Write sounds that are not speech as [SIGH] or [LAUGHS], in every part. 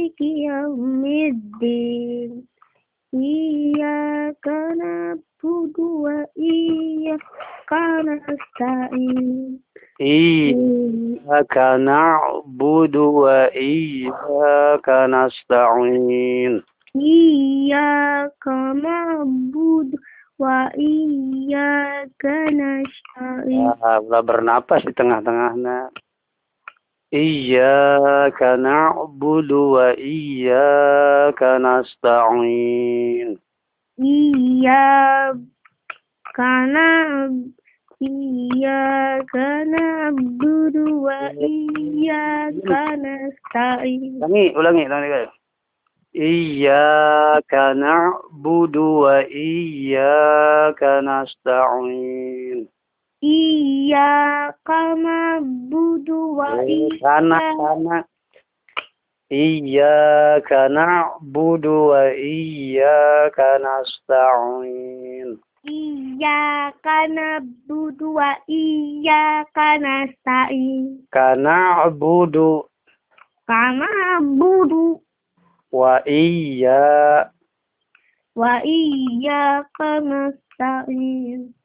مالك يوم الدين إياك نعبد وإياك نستعين إياك نعبد وإياك نستعين إياك نعبد وإياك نستعين Ya, ulah bernapas di tengah-tengahnya. Iyyaka na'budu wa iyyaka nasta'in. إياك نعبد إياك نعبد وإياك نستعين Ulangi, ulangi, ulangi guys. Iyyaka na'budu wa iyyaka nasta'in. إياك نعبد na'budu wa iyyaka Iyyaka na'budu wa iyyaka nasta'in. Iyyaka na'budu wa iyyaka nasta'in. Kana budu, Kana budu, Wa iya, Wa iyyaka nasta'in.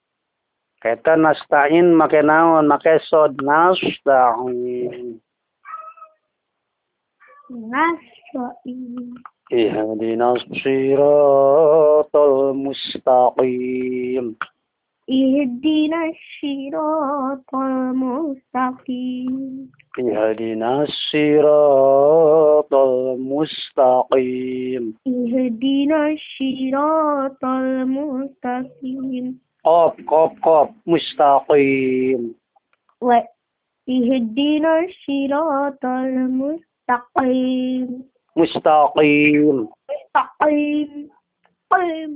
كيتا نستعين مكناون مكسود نستعين نستعين اهدنا الصراط المستقيم اهدنا الصراط المستقيم اهدنا الصراط المستقيم اهدنا الصراط المستقيم Qaf, qaf, qaf, mustaqim. واهدنا الصراط المستقيم Mustaqim. مستقيم قيم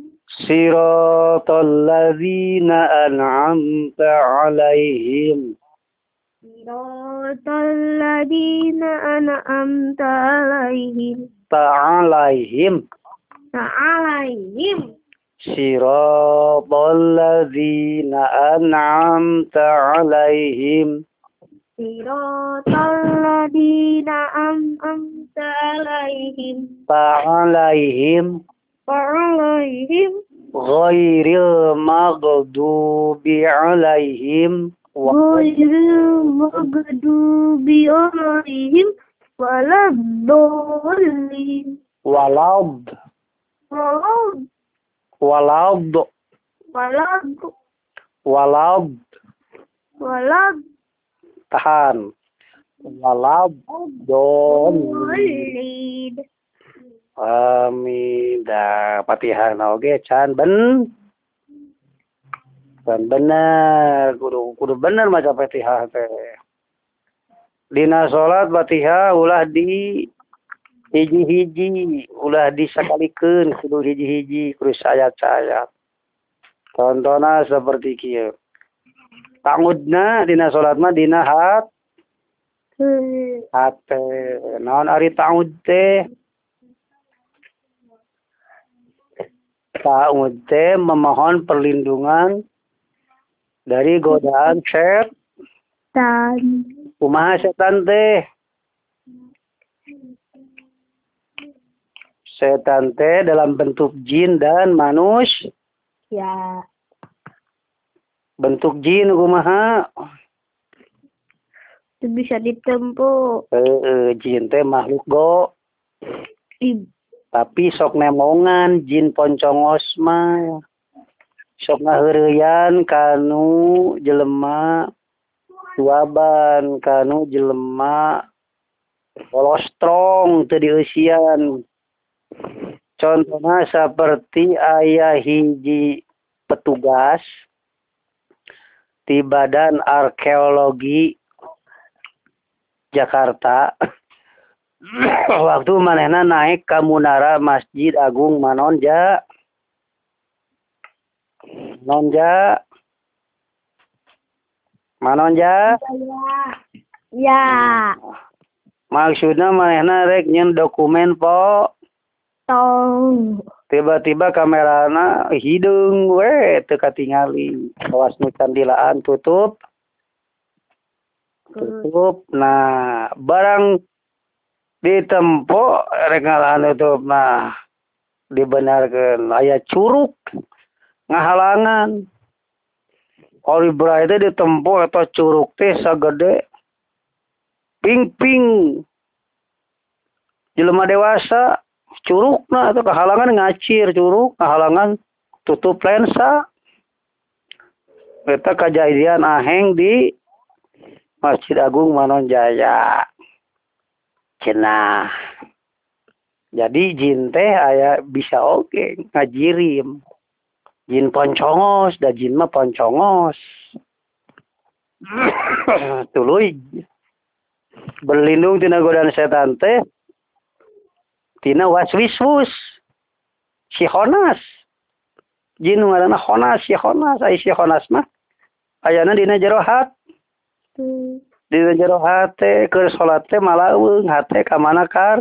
Siratal ladzina an'amta alaihim. صراط الذين أنعمت عليهم Ta'alaihim. عليهم صراط الذين أنعمت عليهم. صراط الذين أنعمت عليهم. فعليهم فعليهم. غير المغضوب عليهم. غير المغضوب عليهم ولا الضالين. ولا الضالين. Walad. Walad. Walad. Walad. Tahan. Walad. Dolid. Amida. Ah, patihan. Oke, okay. Chan. Ben. Ben benar. Kudu, kudu benar macam patihan. Teh. Dina sholat patihan ulah di hiji-hiji, ulah disakalikeun kudu hiji-hiji kudu sayat-sayat. Contohna seperti kieu. Tangudna dina salat mah dina hat hate. Naon ari tangud teh? Ta'ud teh memohon perlindungan dari godaan set. dan Kumaha setan teh? Setan teh dalam bentuk jin dan manus. ya Bentuk jin kumaha? itu bisa ditempuh Eh, jin teh makhluk go. di Tapi sok nemongan jin poncongos mah. Sok ngaheureyan kanu jelema tuaban kanu jelema kolostrong teu dieusian. Contohnya seperti ayah hiji petugas di Badan Arkeologi Jakarta. [CLEARS THROAT] Waktu manehna naik ke Munara Masjid Agung Manonja. Manonja. Manonja. Ya. Maksudnya manehna rek nyen dokumen po tiba-tiba kamerana hidung we teu katingali. Awas nu candilaan tutup. Tutup. Nah barang ditempo rekalan itu mah dibenarkan aya curug ngahalangan. Bra itu ditempo atau curug teh sagede. Ping-ping. Jelema dewasa curug nah atau kehalangan ngacir curug kehalangan tutup lensa. Kita kejadian aheng di Masjid Agung Manon Jaya. Cenah. Jadi jin teh aya bisa oke okay, ngajirim. Jin poncongos da jin mah poncongos. [COUGHS] Tuluy. Berlindung tina godaan setan teh tina waswiswus si Honas. Jin ngaranna Honas si Honas. Ai si Honas mah. Ayana dina jero hat Hmm. dina jero hate keur salat teh malaweung hate ka mana kar?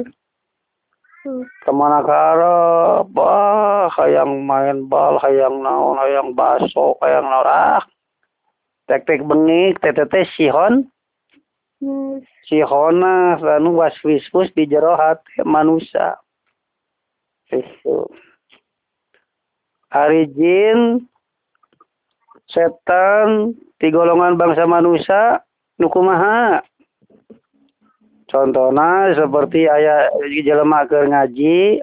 Hmm. ke mana kara bah hayang main bal hayang naon hayang baso hayang naon ah. Tek tek bengik teh teh sihon. Sihona anu waswiswus di jero hati manusia. Itu jin setan di golongan bangsa manusia nukumaha contohnya seperti ayah jelema keur ngaji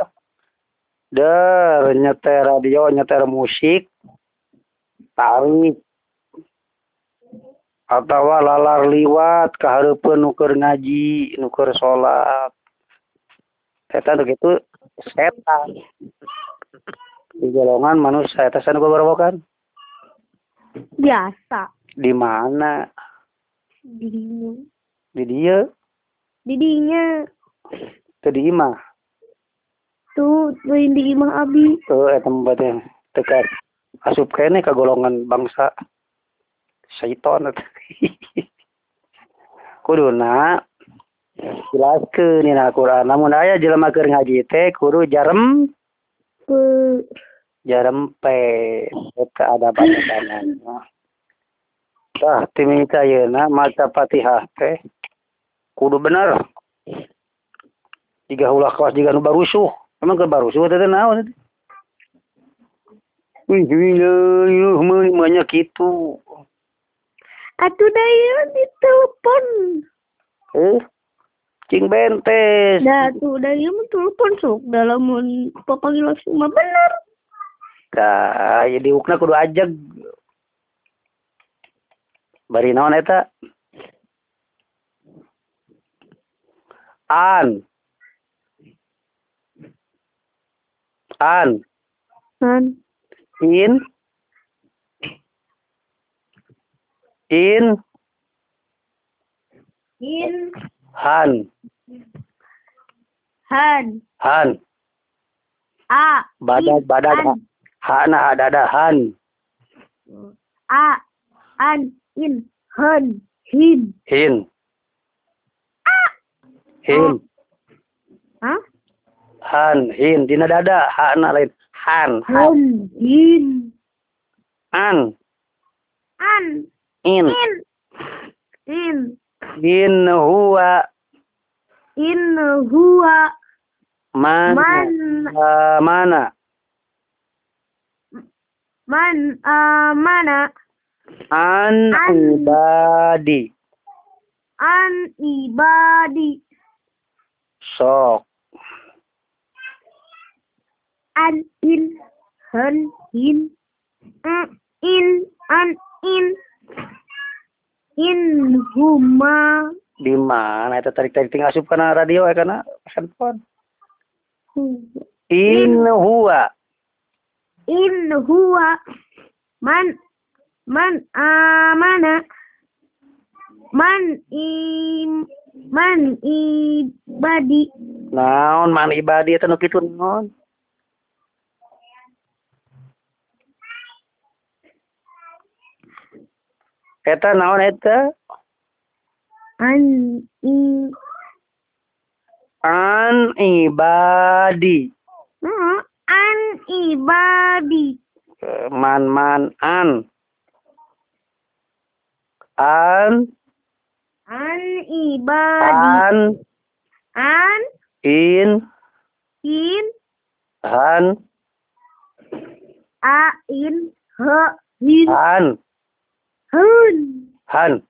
der nyeter radio nyeter musik tarik atau lalar liwat kahareupeun nu keur ngaji nu keur salat eta begitu setan di golongan manusia eta sanu kan Biasa. di mana Didinya. di dia Didinya. teu di imah Tuh, tuh di imah abi. tuh eta tempatnya dekat asup kene ka golongan bangsa ಶೈತಾನದ [LAUGHS] kuduna jelaskeun dina Quran. Lamun aya jelema keur ngaji teh kudu jarem jarem pe eta adaban tah timita yeuna maca Fatihah teh kudu bener tiga ulah kelas tiga nu barusuh emang ke barusuh teh naon teh? Wih, wih, wih, wih, Atuh daya ditelepon. Eh, cing bentes. Nah, tuh daya telepon sok dalam mun papanggil langsung mah bener. Tah, ya diukna kudu ajeg. Bari naon eta? An. An. Kan. In. In. In. Han. Han. Han. A. Badak, In. badak. An. Hana han. A. An. In. Han. Hin. Hin. Hin. Hah? Han. Hin. Dina dada. Hana lain. Han. Han. Han. Hin. An. An. In. In. In. In huwa. In huwa Man. man Ah, mana? man amana An An. ibadi. an ibadi Sok. an in han hin an in an in in huma Di mana itu tarik tarik tinggal asup kana radio ya kana handphone. In huwa. in huwa man man amana man im man ibadi Naon man ibadi eta nu kitu naon? Eta naon eta? an i An ibadi. An ibadi Eh, Man man an. An an ibadi an An. in, In. han, A. In. He. In. han, Hun. han,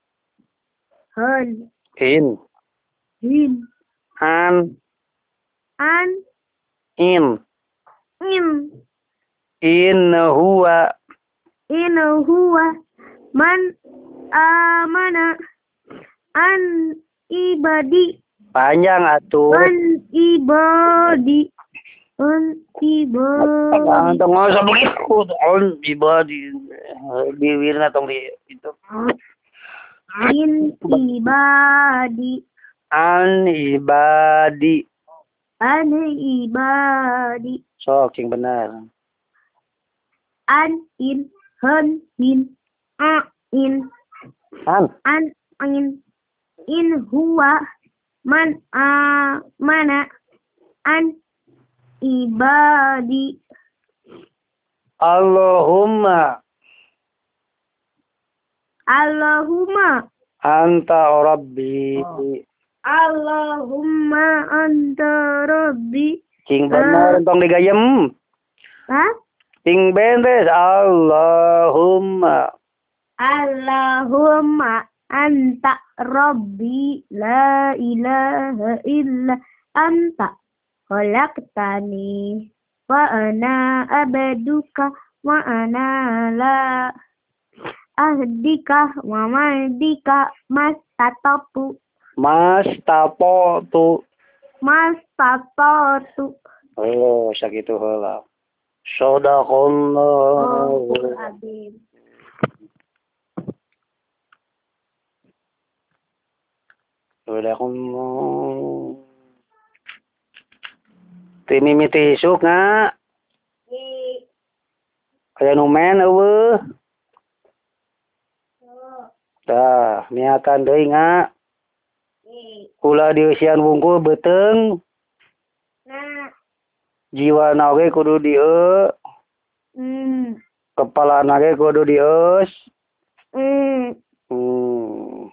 Hun. in, In. an, An. in, In. in huwa, In huwa man amana an ibadi panjang atuh. an ibadi an ibadi. Tong ngasa begitu, on ibadi, bibirna tong di itu. in ibadi. An ibadi, an ibadi. Sok yang benar. an in hun in a in. An, an in in huwa man amana an ibadi. Allahumma. Allahumma. Anta rabbi. Allahumma anta rabbi. King benar tong digayem. ha King beres Allahumma. Allahumma anta rabbi. La ilaha illa anta wa ana abduka wa ana la ahdika mahdika mastatapu Mas tapo tu. mastatatu Oh, sakitu heula. Sadaqallah. Azim. ti mimi isuk nga aya nu men eueuh tah niatan deui nga kula dieusian wungkul beteng jiwa nage kudu dieu mm. kepala nage kudu dieus mm. hmm.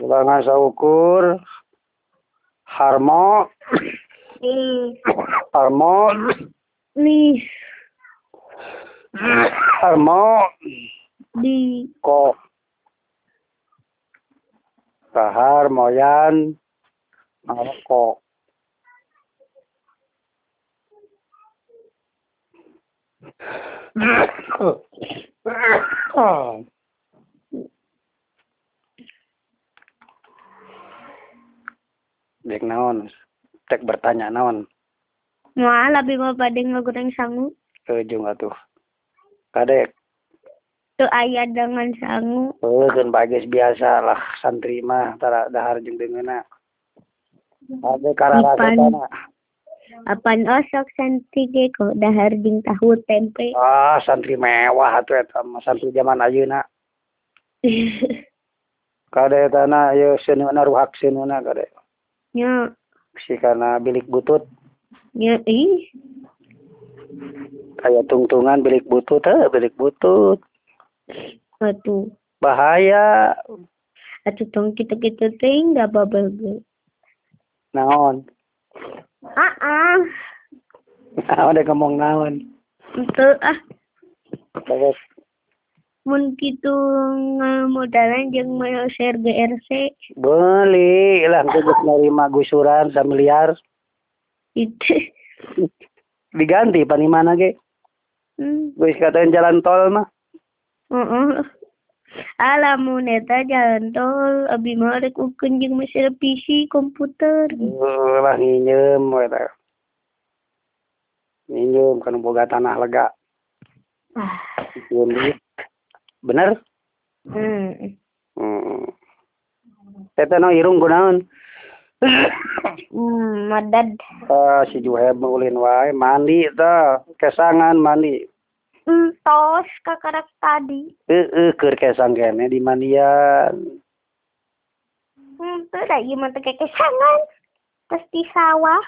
ulangan ukur harmo eh, harmo, nih, harmo di, ko. Kahar moyan. Ano ko. Dek naon, tek bertanya naon, Wah, lebih mau pada ngegoreng sangu. ujung atuh. Kadek, Tuh ayah dengan sangu. Oh, kan bagus biasa lah santri mah tara dahar jeung deungeuna. Ade kararasa kana. Apan osok santi ge kok dahar jeung tahu tempe. Ah, santri mewah atuh eta mah santri zaman ayeuna. [LAUGHS] Kade eta na ye seuneuna ruhak seuneuna kade. Nya, Si kana bilik butut, nya, ih, kaya tungtungan bilik butut heuh bilik butut. atuh. Bahaya Atuh tong kita-kita teh nggak apa-apa naon. Ah, ah. Naon dek ngomong naon. Itu ah. Terus Mun kitu ngamodalan jeung mau share GRC beli lah geus nerima gusuran samiliar itu. [LAUGHS] diganti pani mana ge. Hmm. Geus katain jalan tol mah. Heeh. Alamun eta jalan tol abi mah rek ukeun jeung mesin PC komputer. Eh, lah nginjem eta. Nginjem kan boga tanah lega. Ah. Nginjem. Bener? Hmm. Hmm. Eta no irung kunaon? Hmm, madad. Ah, si Juheb ulin wae mandi tah, kesangan mandi. Entos kakarak tadi. Heeh, keur kesang kene di mandian. Hmm, tuh ieu mah kesangan. Terus di sawah.